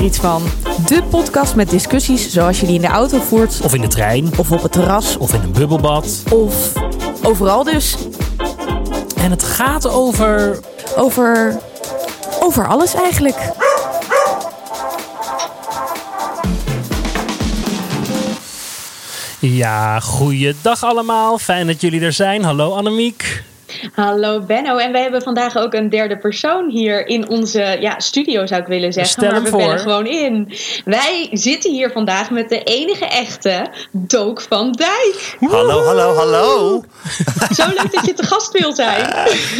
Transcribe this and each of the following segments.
iets van. De podcast met discussies zoals je die in de auto voert. Of in de trein. Of op het terras. Of in een bubbelbad. Of overal dus. En het gaat over. Over. Over alles eigenlijk. Ja, goeiedag allemaal. Fijn dat jullie er zijn. Hallo Annemiek. Hallo Benno. En wij hebben vandaag ook een derde persoon hier in onze ja, studio, zou ik willen zeggen. Stel maar we voor. bellen gewoon in. Wij zitten hier vandaag met de enige echte Dook van Dijk. Hallo, hallo, hallo. Zo leuk dat je te gast wilt zijn.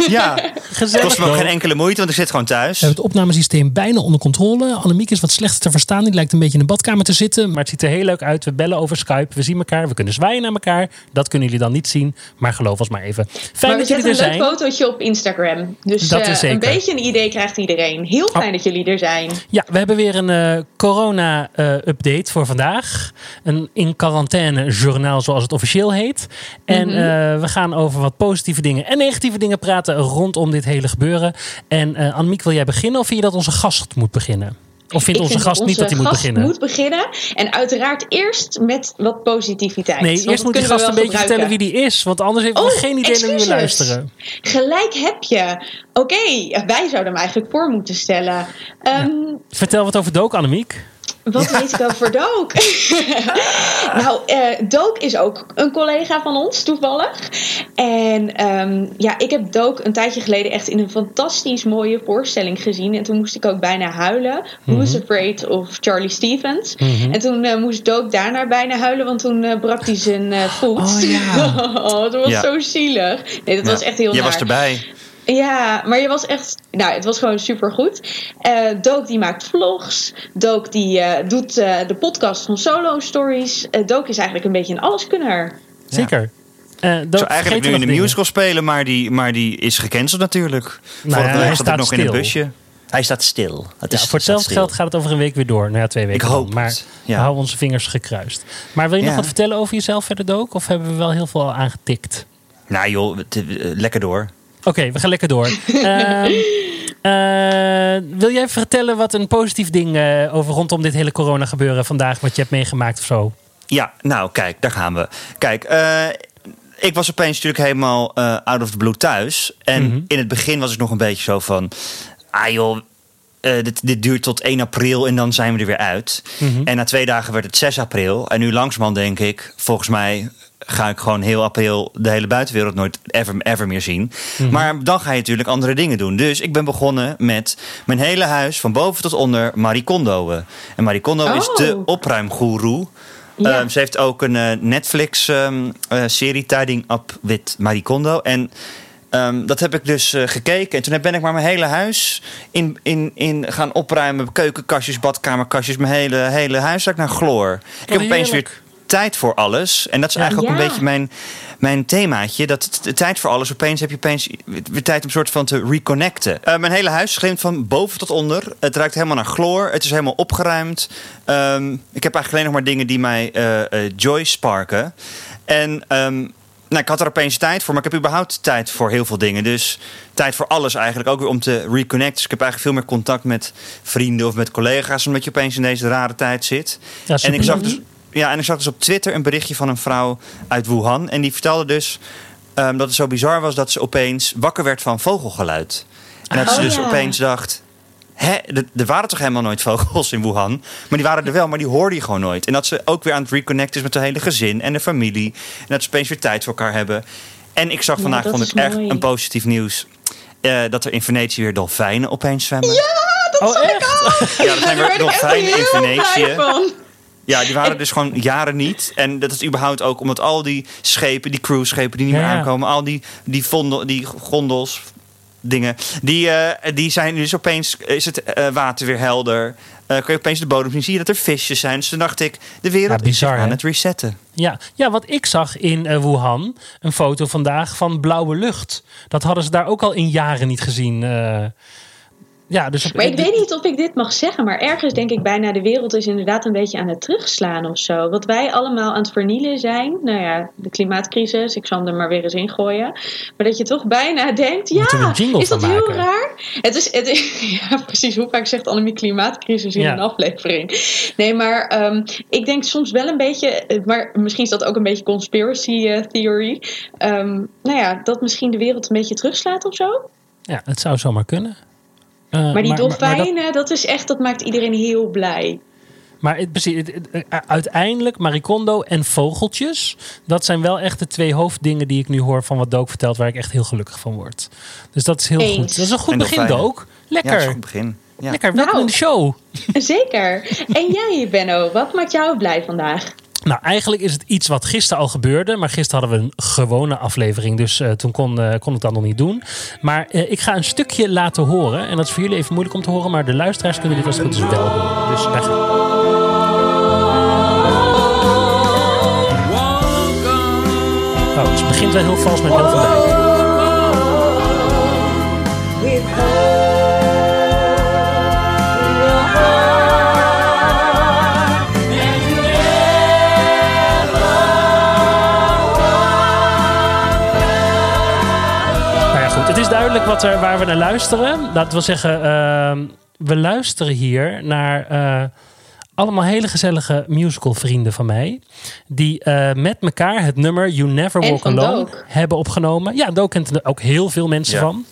Ja, Gezellig. kost me ook geen enkele moeite, want ik zit gewoon thuis. We hebben het opnamesysteem bijna onder controle. Annemiek is wat slechter te verstaan. Die lijkt een beetje in de badkamer te zitten. Maar het ziet er heel leuk uit. We bellen over Skype. We zien elkaar. We kunnen zwaaien naar elkaar. Dat kunnen jullie dan niet zien. Maar geloof ons maar even. Fijn Maar dat jullie er een leuk zijn. fotootje op Instagram. Dus Dat is eh, zeker. een beetje een idee krijgt iedereen. Heel fijn dat jullie er zijn. Ja, we hebben weer een eh, corona-update voor vandaag. Een in quarantaine journaal, zoals het officieel heet. En Mhm. eh, we gaan over wat positieve dingen en negatieve dingen praten rondom dit hele gebeuren. En eh Annemiek, wil jij beginnen of vind je dat onze gast moet beginnen? Of vindt onze vind gast niet dat hij moet beginnen? moet beginnen. En uiteraard eerst met wat positiviteit. Nee, eerst moet die gast een beetje vertellen wie die is. Want anders heeft Oh, geen idee naar wie we luisteren. Gelijk heb je. Oké, wij zouden hem eigenlijk voor moeten stellen. Ehm, Vertel wat over Dook, Annemiek. Wat weet ik over Dook? nou, Dook is ook een collega van ons, toevallig. En ehm, ja, ik heb Dook een tijdje geleden echt in een fantastisch mooie voorstelling gezien. En toen moest ik ook bijna huilen. Who's Afraid of Charlie Stevens. En toen eh, moest Dook daarna bijna huilen, want toen eh, brak hij zijn eh, voet. Oh, ja. oh, dat was Ja. zo zielig. Nee, dat was echt heel naar. was erbij. Ja, maar je was echt. Nou, het was gewoon super goed. Dook die maakt vlogs. Dook die eh, doet eh, de podcast van Solo Stories. Eh Dook is eigenlijk een beetje een alleskunner. Zeker. Eh Dook, Ik zou eigenlijk nu in de dingen. musical spelen, maar die, maar die is gecanceld natuurlijk. Nou ja, hij staat nog in een busje. Hij staat stil. Het Ja, is, voor hetzelfde geld gaat het over een week weer door. Nou ja, twee weken. Ik hoop dan. Maar het, ja. we houden onze vingers gekruist. Maar wil je nog wat vertellen over jezelf verder, Dook? Of hebben we wel heel veel al aangetikt? Nou joh, eh, lekker door. Oké, we gaan lekker door. Ehm, eh, wil jij vertellen wat een positief ding eh, over rondom dit hele corona gebeuren vandaag, wat je hebt meegemaakt of zo? Ja, nou kijk, daar gaan we. Kijk, eh, ik was opeens natuurlijk helemaal eh, out of the blue thuis. En Mhm. in het begin was ik nog een beetje zo van... Ah joh, eh, dit, dit duurt tot 1 april en dan zijn we er weer uit. Mhm. En na twee dagen werd het 6 april. En nu langzamerhand denk ik, volgens mij ga ik gewoon heel april de hele buitenwereld nooit ever, ever meer zien. Mhm. Maar dan ga je natuurlijk andere dingen doen. Dus ik ben begonnen met mijn hele huis van boven tot onder Marie Kondoën. En Marie Kondo is Oh. de opruimgoeroe. Ja. Ehm, ze heeft ook een eh, Netflix-serie, Tidying Up with Marie Kondo. En ehm, dat heb ik dus eh, gekeken. En toen ben ik maar mijn hele huis in, in, in gaan opruimen. Keukenkastjes, badkamerkastjes, mijn hele, hele huiszaak naar chloor. Ik heb opeens weer. Tijd voor alles. En dat is eigenlijk ook een beetje mijn, mijn themaatje. Dat de tijd voor alles. Opeens heb je opeens weer tijd om soort van te reconnecten. Eh, mijn hele huis glimt van boven tot onder. Het ruikt helemaal naar chloor. Het is helemaal opgeruimd. Ehm, ik heb eigenlijk alleen nog maar dingen die mij eh, joy sparken. En ehm, nou, ik had er opeens tijd voor, maar ik heb überhaupt tijd voor heel veel dingen. Dus tijd voor alles eigenlijk. Ook weer om te reconnecten. Dus ik heb eigenlijk veel meer contact met vrienden of met collega's. Omdat je opeens in deze rare tijd zit. Ja, En ik, zag dus, ja, en ik zag dus op Twitter een berichtje van een vrouw uit Wuhan. En die vertelde dus ehm, dat het zo bizar was dat ze opeens wakker werd van vogelgeluid. En dat ze Oh, dus ja. opeens dacht... Hè, er- waren toch helemaal nooit vogels in Wuhan? Maar die waren er wel, maar die hoorde je gewoon nooit. En dat ze ook weer aan het reconnecten is met het hele gezin en de familie. En dat ze opeens weer tijd voor elkaar hebben. En ik zag vandaag, dat vond ik echt mooi. een positief nieuws... eh, dat er in Venetië weer dolfijnen opeens zwemmen. Ja, Oh, echt? ja er zijn Daar weer ik dolfijnen in Venetië. Ja, die waren dus gewoon jaren niet. En dat is überhaupt ook omdat al die schepen, die cruiseschepen die niet Ja, meer aankomen, al die, die, vondel, die gondels, dingen, die, eh, die zijn dus opeens, is het eh, water weer helder. Eh kun je opeens de bodem zien, zie je dat er visjes zijn. Dus toen dacht ik, de wereld Ja, bizar, is aan hè? het resetten. Ja, ja, wat ik zag in Wuhan, een foto vandaag van blauwe lucht. Dat hadden ze daar ook al in jaren niet gezien. Ja, dus maar ik weet niet of ik dit mag zeggen, maar ergens denk ik bijna de wereld is inderdaad een beetje aan het terugslaan of zo. Wat wij allemaal aan het vernielen zijn, nou ja, de klimaatcrisis, ik zal hem er maar weer eens in gooien. Maar dat je toch bijna denkt, ja, is dat heel raar? Het is, het is, ja, precies, hoe vaak zegt Annemie klimaatcrisis in een aflevering? Nee, maar um, ik denk soms wel een beetje, maar misschien is dat ook een beetje conspiracy uh, theory. Um, nou ja, dat misschien de wereld een beetje terugslaat of zo. Ja, het zou zomaar kunnen. Uh, maar die dolfijnen, dat... dat... is echt, dat maakt iedereen heel blij. Maar het, precies, uiteindelijk, Maricondo en vogeltjes, dat zijn wel echt de twee hoofddingen die ik nu hoor van wat Dook vertelt, waar ik echt heel gelukkig van word. Dus dat is heel Eens. goed. Dat is een goed begin, Dook. Lekker. Ja, dat is een goed begin. Ja. Lekker, welkom nou, in de show. Zeker. En jij, Benno, wat maakt jou blij vandaag? Nou, eigenlijk is het iets wat gisteren al gebeurde. Maar gisteren hadden we een gewone aflevering. Dus uh, toen kon, uh, kon ik dat nog niet doen. Maar uh, ik ga een stukje laten horen. En dat is voor jullie even moeilijk om te horen. Maar de luisteraars kunnen dit als het goed is wel horen. Dus daar gaan Oh, het begint wel heel vals met heel veel wat er, waar we naar luisteren. Dat wil zeggen, uh, we luisteren hier naar uh, allemaal hele gezellige musical vrienden van mij. Die uh, met elkaar het nummer You Never Walk Alone hebben opgenomen. Ja, daar kent er ook heel veel mensen ja. van.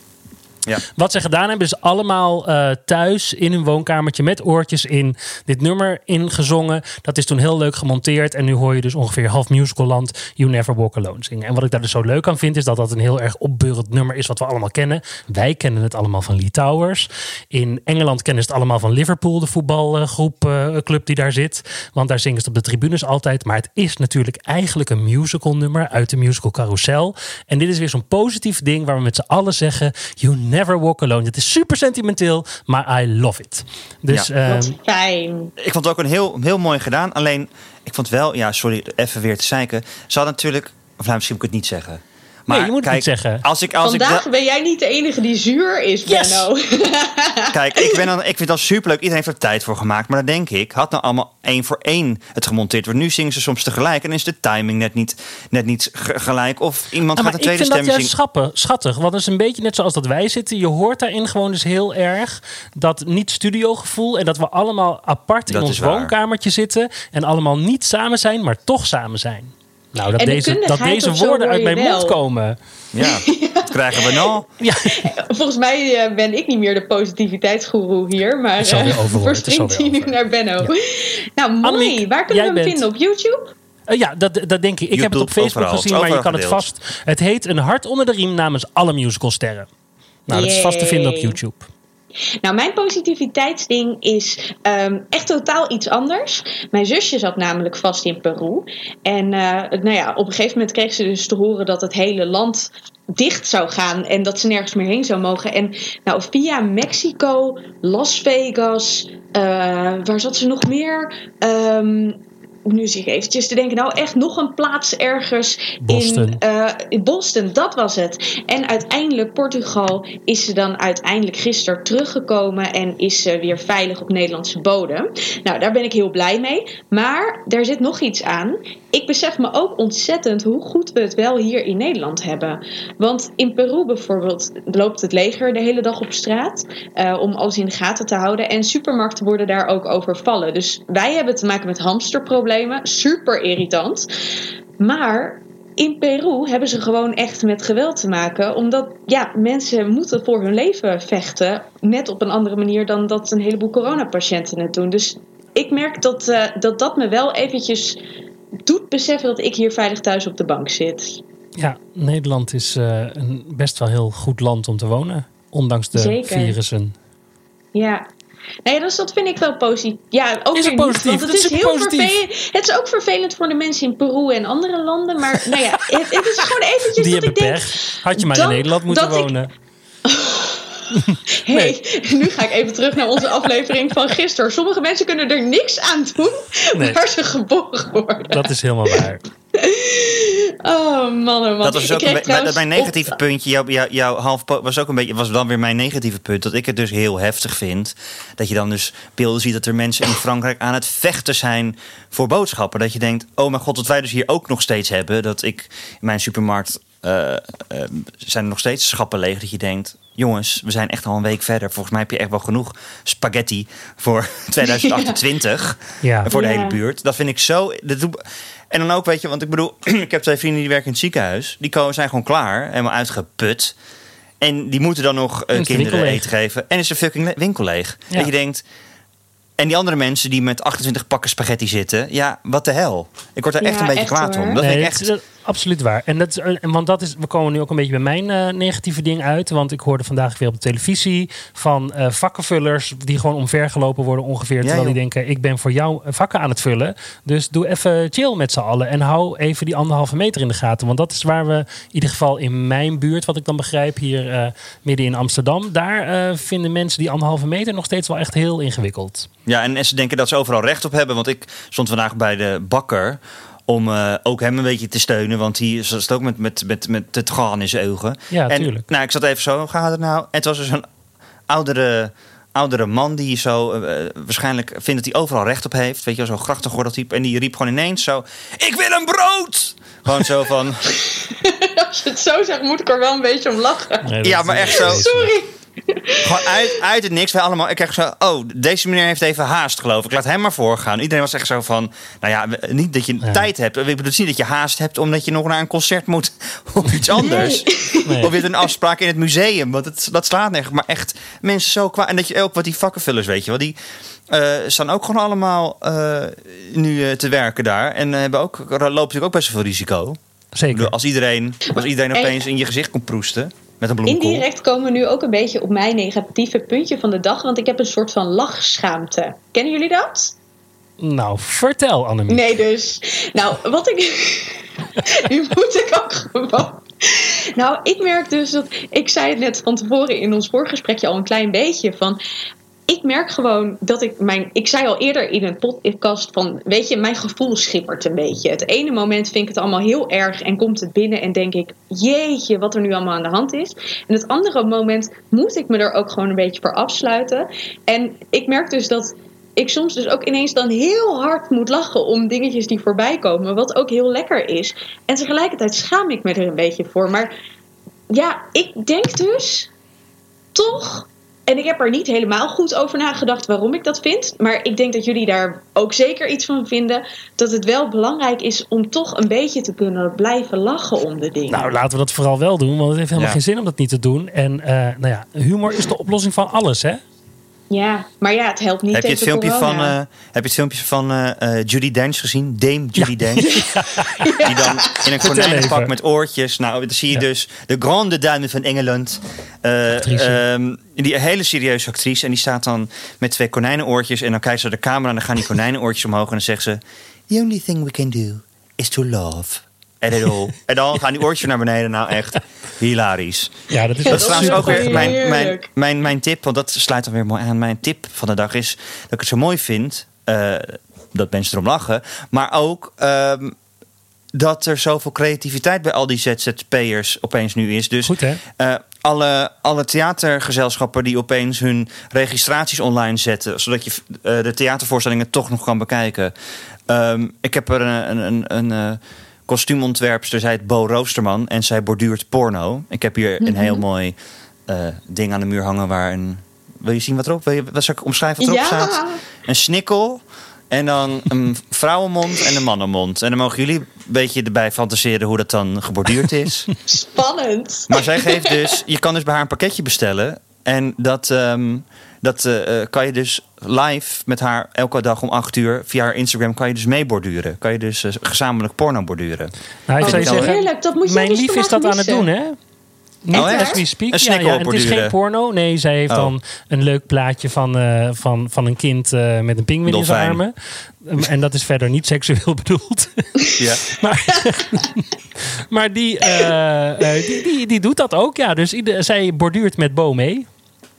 Wat ze gedaan hebben is allemaal uh, thuis in hun woonkamertje met oortjes in dit nummer ingezongen. Dat is toen heel leuk gemonteerd. En nu hoor je dus ongeveer half musicalland You Never Walk Alone zingen. En wat ik daar dus zo leuk aan vind is dat dat een heel erg opbeurend nummer is wat we allemaal kennen. Wij kennen het allemaal van Lee Towers. In Engeland kennen ze het allemaal van Liverpool, de voetbalgroep, uh, club die daar zit. Want daar zingen ze op de tribunes altijd. Maar het is natuurlijk eigenlijk een musical nummer uit de musical Carousel. En dit is weer zo'n positief ding waar we met z'n allen zeggen You Never Never Walk Alone. Het is super sentimenteel, maar I love it. Dus, ja. Wat ehm, fijn. Ik vond het ook een heel, heel mooi gedaan. Alleen, ik vond wel, ja, sorry, even weer te zeiken. Ze hadden natuurlijk, of nou, misschien moet ik het niet zeggen. Maar nee, je moet kijk, het niet zeggen. Als ik, als Vandaag ik ben jij niet de enige die zuur is, yes. Benno. kijk, ik, ben dan, ik vind dat superleuk. Iedereen heeft er tijd voor gemaakt. Maar dan denk ik, had nou allemaal één voor één het gemonteerd. Want nu zingen ze soms tegelijk. En is de timing net niet, net niet gelijk. Of iemand gaat een tweede stem zingen. Ik vind dat juist schattig. Want het is een beetje net zoals dat wij zitten. Je hoort daarin gewoon dus heel erg dat niet studiogevoel. En dat we allemaal apart in ons woonkamertje zitten. En allemaal niet samen zijn, maar toch samen zijn. Nou, dat, deze, dat deze woorden uit mijn mond komen. Ja, dat krijgen we nou. Ja. Volgens mij eh, ben ik niet meer de positiviteitsgoeroe hier, maar uh, verspringt hij nu naar Benno. Ja. Nou, mooi. Annemiek, Waar kunnen we hem vinden? Op YouTube? Uh, ja, dat, dat denk ik. Ik heb het op Facebook overal. gezien, maar je kan het vast. Het heet Een hart onder de riem namens alle musicalsterren. Nou, dat is vast te vinden op YouTube. Nou, mijn positiviteitsding is um, echt totaal iets anders. Mijn zusje zat namelijk vast in Peru. En uh, nou ja, op een gegeven moment kreeg ze dus te horen dat het hele land dicht zou gaan en dat ze nergens meer heen zou mogen. En nou, via Mexico, Las Vegas, uh, waar zat ze nog meer? Um, nu zie ik eventjes te denken, nou echt nog een plaats ergens Boston. In, uh, in Boston, dat was het. En uiteindelijk Portugal is ze dan uiteindelijk gisteren teruggekomen en is ze weer veilig op Nederlandse bodem. Nou, daar ben ik heel blij mee. Maar daar zit nog iets aan. Ik besef me ook ontzettend hoe goed we het wel hier in Nederland hebben. Want in Peru bijvoorbeeld loopt het leger de hele dag op straat uh, om alles in de gaten te houden. En supermarkten worden daar ook overvallen. Dus wij hebben te maken met hamsterproblemen Super irritant. Maar in Peru hebben ze gewoon echt met geweld te maken. Omdat ja, mensen moeten voor hun leven vechten. Net op een andere manier dan dat een heleboel coronapatiënten het doen. Dus ik merk dat, uh, dat dat me wel eventjes doet beseffen dat ik hier veilig thuis op de bank zit. Ja, Nederland is uh, een best wel heel goed land om te wonen. Ondanks de Zeker. virussen. Ja, Nee, dus dat vind ik wel positief. Ja, ook is positief. Niet, want het is, heel vervelend. Het is ook vervelend voor de mensen in Peru en andere landen. Maar nou ja, het, het is gewoon eventjes Die dat ik denk... Had je maar in Nederland moeten wonen. Ik, hey, nu ga ik even terug naar onze aflevering van gisteren. Sommige mensen kunnen er niks aan doen nee. waar ze geboren worden. Dat is helemaal waar. Oh man, oh man. Dat was dus ook een trouwens mijn negatieve op- puntje. Jouw, jouw, jouw half po- was ook een beetje, was dan weer mijn negatieve punt. Dat ik het dus heel heftig vind. Dat je dan dus beelden ziet dat er mensen in Frankrijk aan het vechten zijn voor boodschappen. Dat je denkt, oh mijn god, wat wij dus hier ook nog steeds hebben. Dat ik in mijn supermarkt eh, eh, zijn er nog steeds schappen leeg. Dat je denkt, jongens, we zijn echt al een week verder. Volgens mij heb je echt wel genoeg spaghetti voor 2028. Ja. Voor de Ja. hele buurt. Dat vind ik zo. Dat doe- en dan ook, weet je, want ik bedoel, ik heb twee vrienden die werken in het ziekenhuis. Die komen, zijn gewoon klaar, helemaal uitgeput. En die moeten dan nog de kinderen eten geven. En is de fucking le- winkel leeg. Ja. Dat je denkt. En die andere mensen die met 28 pakken spaghetti zitten. Ja, wat de hel. Ik word daar Ja, echt een beetje echt kwaad hoor. om. Dat nee, vind ik dat echt. Absoluut waar. En dat is, eh, want dat is, we komen nu ook een beetje bij mijn eh, negatieve ding uit. Want ik hoorde vandaag weer op de televisie van eh, vakkenvullers die gewoon omvergelopen worden ongeveer. terwijl die denken, ik ben voor jou vakken aan het vullen. Dus doe even chill met z'n allen. En hou even die anderhalve meter in de gaten. Want dat is waar we, in ieder geval in mijn buurt, wat ik dan begrijp, hier midden in Amsterdam. Daar vinden mensen die anderhalve meter nog steeds wel echt heel ingewikkeld. Ja, en, en ze denken dat ze overal recht op hebben. Want ik stond vandaag bij de bakker. Om eh, ook hem een beetje te steunen. Want die zat ook met, met, met, met het gaan in zijn ogen. Ja, en, tuurlijk. Nou, ik zat even zo. Hoe gaat het nou? En het was dus een oudere, oudere man die zo eh, waarschijnlijk vindt dat hij overal recht op heeft. Weet je, wel, zo'n grachtengordeltype. En die riep gewoon ineens zo: Ik wil een brood! Gewoon zo van. Als je het zo zegt, moet ik er wel een beetje om lachen. Nee, Ja, maar echt zo. Sorry. Gewoon uit, uit het niks. Wij allemaal. Ik krijg zo. Oh, deze meneer heeft even haast, geloof ik. Laat hem maar voorgaan. Iedereen was echt zo van. Nou ja, niet dat je Ja. tijd hebt. Ik bedoel het is niet dat je haast hebt omdat je nog naar een concert moet of iets anders. Nee. Of weer een afspraak in het museum. Want het, dat slaat nergens. Maar echt mensen zo kwaad. En dat je ook wat die vakkenvullers, weet je wel. Die eh, staan ook gewoon allemaal eh, nu eh, te werken daar. En hebben ook, lopen natuurlijk ook best wel veel risico. Zeker. bedoel, als iedereen, als iedereen En- opeens in je gezicht komt proesten. Met een bloemkool. Indirect komen we nu ook een beetje op mijn negatieve puntje van de dag. Want ik heb een soort van lachschaamte. Kennen jullie dat? Nou, vertel Annemie. Nee, dus. Nou, wat ik. nu moet ik ook gewoon. Nou, ik merk dus dat. Ik zei het net van tevoren in ons voorgesprekje al een klein beetje. Van. Ik merk gewoon dat ik mijn. Ik zei al eerder in een podcast van. Weet je, mijn gevoel schippert een beetje. Het ene moment vind ik het allemaal heel erg. En komt het binnen en denk ik. Jeetje, wat er nu allemaal aan de hand is. En het andere moment moet ik me er ook gewoon een beetje voor afsluiten. En ik merk dus dat ik soms dus ook ineens dan heel hard moet lachen om dingetjes die voorbij komen. Wat ook heel lekker is. En tegelijkertijd schaam ik me er een beetje voor. Maar ja, ik denk dus toch. En ik heb er niet helemaal goed over nagedacht waarom ik dat vind. Maar ik denk dat jullie daar ook zeker iets van vinden. Dat het wel belangrijk is om toch een beetje te kunnen blijven lachen om de dingen. Nou, laten we dat vooral wel doen, want het heeft helemaal Ja. geen zin om dat niet te doen. En eh, nou ja, humor is de oplossing van alles, hè? Ja, maar ja, het helpt niet Heb je, het filmpje van, eh, heb je het filmpje van eh, eh, Judy Dench gezien? Dame Judy Dench. Die dan in een konijnenpak met oortjes. Nou, dan zie je Ja. dus de grande dame van Engeland. Eh, Actrice. ehm, die hele serieuze actrice. En die staat dan met twee konijnenoortjes. En dan kijkt ze naar de camera en dan gaan die konijnenoortjes omhoog. En dan zegt ze... The only thing we can do is to love. En dan gaan die oortjes naar beneden. Nou, echt hilarisch. Ja, dat is, Ja, Dat is trouwens ook weer mijn, mijn, mijn, mijn tip, want dat sluit dan weer mooi aan. Mijn tip van de dag is dat ik het zo mooi vind eh, dat mensen erom lachen. Maar ook ehm, dat er zoveel creativiteit bij al die ZZP'ers opeens nu is. Dus Goed, hè? eh, alle, alle theatergezelschappen die opeens hun registraties online zetten, zodat je eh, de theatervoorstellingen toch nog kan bekijken. Ehm, ik heb er een, een, een, een eh, kostuumontwerpster, zij heet Bo Roosterman, en zij borduurt porno. Ik heb hier een heel mooi eh, ding aan de muur hangen waar een. Wil je zien wat erop? Wil je, wat zou ik omschrijven wat erop Ja. staat? Een snikkel. En dan een vrouwenmond en een mannenmond. En dan mogen jullie een beetje erbij fantaseren hoe dat dan geborduurd is. Spannend. Maar zij geeft dus, je kan dus bij haar een pakketje bestellen. En dat, ehm, dat eh, eh, kan je dus live met haar elke dag om 8 uur via haar Instagram kan je dus meeborduren. Kan je dus eh, gezamenlijk porno borduren. Nou, ik Oh, zou je zeggen, heerlijk, dat moet jij mijn dus lief is dat aan het doen, hè? Niet Oh, as we speak. Een Ja, ja, snikkel en het is geen porno. Nee, zij heeft Oh. dan een leuk plaatje van, eh, van, van een kind eh, met een pinguïn in zijn armen. Um, En dat is verder niet seksueel bedoeld. Ja. maar maar die, die, die, die doet dat ook, ja. Dus ieder, zij borduurt met Bo mee.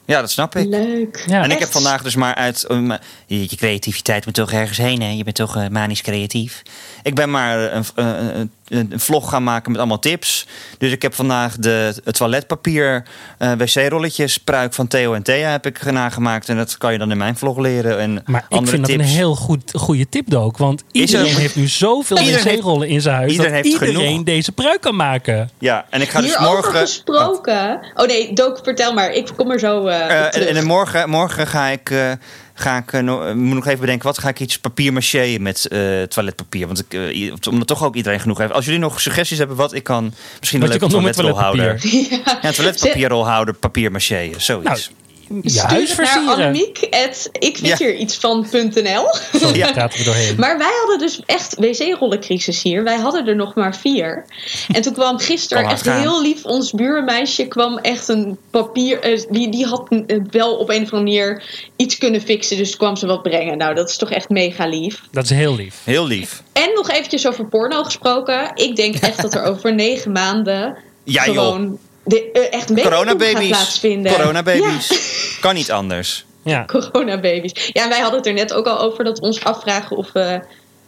Ja, dat snap ik. Leuk. Ja. En ik heb vandaag dus maar uit. um, je, je creativiteit moet toch ergens heen, hè? Je bent toch eh, manisch creatief. Ik ben maar een, een, een een vlog gaan maken met allemaal tips. Dus ik heb vandaag de het toiletpapier, eh, wc-rolletjes, pruik van Theo en Thea heb ik nagemaakt. En dat kan je dan in mijn vlog leren. En Maar ik vind dat een heel goed, goede tip, Dook. Want iedereen er- heeft nu zoveel wc-rollen in zijn huis... iedereen dat heeft iedereen genoeg. deze pruik kan maken. Ja, en ik ga dus morgen. gesproken. Oh nee, Dook, vertel maar. Ik kom er zo eh Eh, en, morgen, morgen ga ik, eh, ga ik eh, no- eh, moet nog even bedenken, wat ga ik iets papier maché met eh, toiletpapier? Want ik, i- omdat toch ook iedereen genoeg heeft. Als jullie nog suggesties hebben wat ik kan, misschien een Wat leuke toiletrolhouder. toiletpapier. Ja, toiletpapierrolhouder, papier maché, zoiets. Nou, Je Stuur het naar. Annemiek. at ik vind Ja. hier iets van.nl. Ja. er doorheen. Maar wij hadden dus echt wc-rollencrisis hier. Wij hadden er nog maar vier. En toen kwam gisteren echt gaan. heel lief ons buurmeisje kwam echt een papier. eh, die, die had eh, wel op een of andere manier iets kunnen fixen. Dus kwam ze wat brengen. Nou, dat is toch echt mega lief. Dat is heel lief. Heel lief. En nog eventjes over porno gesproken. Ik denk echt dat er over negen maanden Ja, joh. gewoon de, eh, echt Coronababies. plaatsvinden. Coronababies. Kan niet anders. Ja. Coronababies. Ja, en wij hadden het er net ook al over dat we ons afvragen of eh,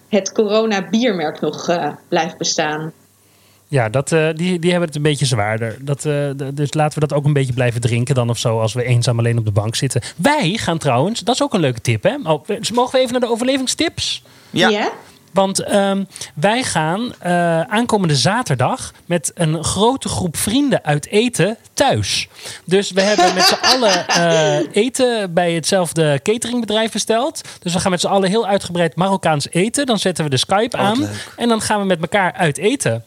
het corona biermerk nog eh, blijft bestaan. Ja, dat, eh, die, die hebben het een beetje zwaarder. Dat, eh, dus laten we dat ook een beetje blijven drinken dan of zo... als we eenzaam alleen op de bank zitten. Wij gaan trouwens, dat is ook een leuke tip, hè? Oh, dus mogen we even naar de overlevingstips? Ja. Want ehm, wij gaan eh, aankomende zaterdag met een grote groep vrienden uit eten thuis. Dus we hebben met z'n allen eh, eten bij hetzelfde cateringbedrijf besteld. Dus we gaan met z'n allen heel uitgebreid Marokkaans eten. Dan zetten we de Skype Oh, aan leuk. en dan gaan we met elkaar uit eten.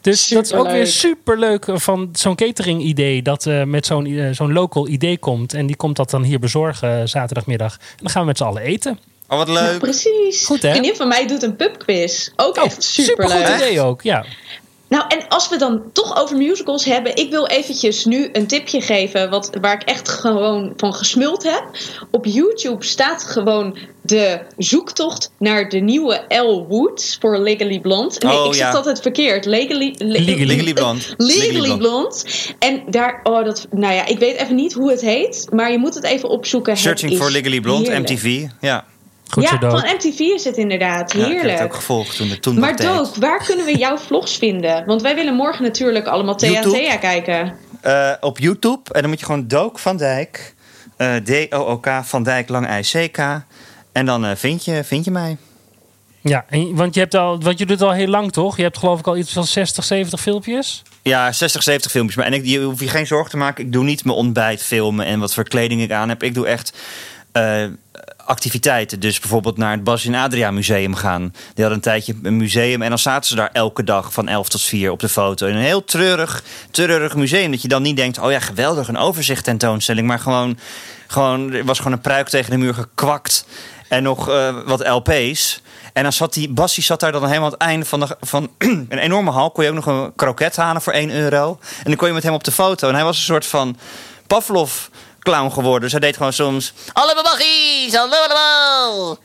Dus dat is ook weer Superleuk. super leuk van zo'n catering idee. Dat eh, met zo'n zo'n local idee komt. En die komt dat dan hier bezorgen zaterdagmiddag. En dan gaan we met z'n allen eten. Oh, wat Ja, leuk. precies. Goed, hè? Een vriendin van mij doet een pubquiz. Ook echt super Supergoed leuk. idee ook, ja. Nou, en als we dan toch over musicals hebben, ik wil eventjes nu een tipje geven wat, waar ik echt gewoon van gesmuld heb. Op YouTube staat gewoon de zoektocht naar de nieuwe Elle Woods voor Legally Blonde. Nee, Oh, ik zeg ja. altijd verkeerd. Legally, Legally. Legally Blonde. Legally, Legally Blonde. En daar, oh, dat, nou ja, ik weet even niet hoe het heet, maar je moet het even opzoeken. Searching for Legally Blonde, heerlijk. MTV. Ja, Goed ja, zo, van MTV is het inderdaad. ja ik heb Heerlijk. het ook gevolgd toen, toen Maar. Dook, waar kunnen we jouw vlogs vinden? Want wij willen morgen natuurlijk allemaal Thea. Thea kijken. Eh, op YouTube. En dan moet je gewoon Dook van Dijk. eh, D-O-O-K van Dijk, lang I-C-K. En dan eh, vind, je, vind je mij. Ja, en, want je, hebt al, want je doet het al heel lang, toch? Je hebt geloof ik al iets van 60, 70 filmpjes. Ja, 60, 70 filmpjes. Maar en ik, je hoef je geen zorgen te maken. Ik doe niet mijn ontbijt filmen en wat voor kleding ik aan heb. Ik doe echt eh, activiteiten. Dus bijvoorbeeld naar het Bas en Adria Museum gaan. Die hadden een tijdje een museum. En dan zaten ze daar elke dag van 11 tot 4 op de foto. In een heel treurig, treurig museum. Dat je dan niet denkt, oh ja, geweldig, een overzicht tentoonstelling. Maar gewoon, gewoon er was gewoon een pruik tegen de muur gekwakt. En nog eh, wat LP's. En dan zat die Bassie zat daar dan helemaal aan het einde van, de, van een enorme hal. Kon je ook nog een kroket halen voor 1 euro. En dan kon je met hem op de foto. En hij was een soort van Pavlov clown geworden. Hij deed gewoon soms... Alle hallo allemaal.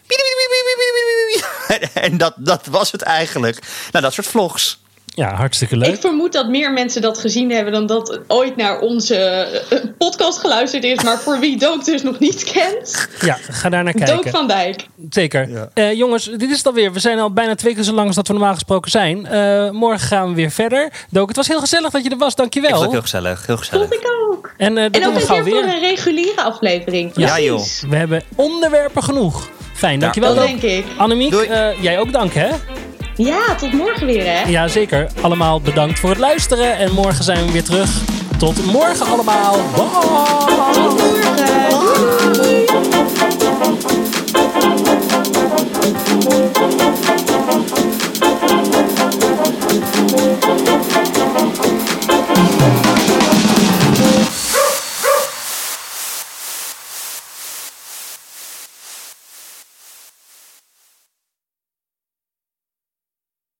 En dat, dat was het eigenlijk. Nou, dat soort vlogs. Ja, hartstikke leuk. Ik vermoed dat meer mensen dat gezien hebben dan dat ooit naar onze eh, podcast geluisterd is. Maar voor wie Dook dus nog niet kent, Ja, ga daar naar Dook kijken. van Dijk. Zeker. Ja. Eh, jongens, dit is het alweer. We zijn al bijna twee keer zo lang als dat we normaal gesproken zijn. Eh, morgen gaan we weer verder. Dook, het was heel gezellig dat je er was. Ik vond Dankjewel. het ook heel gezellig. Heel gezellig. Vond ik ook. En eh, dat En doen ook we een gauw keer voor weer. een reguliere aflevering. Ja, joh. We hebben onderwerpen genoeg. Fijn, Ja. dankjewel. Dat Dook. denk ik. Annemiek, eh, jij ook dank hè? Ja, tot morgen weer hè. Ja, zeker. Allemaal bedankt voor het luisteren. En morgen zijn we weer terug. Tot morgen allemaal. Bye. Tot morgen. Doei.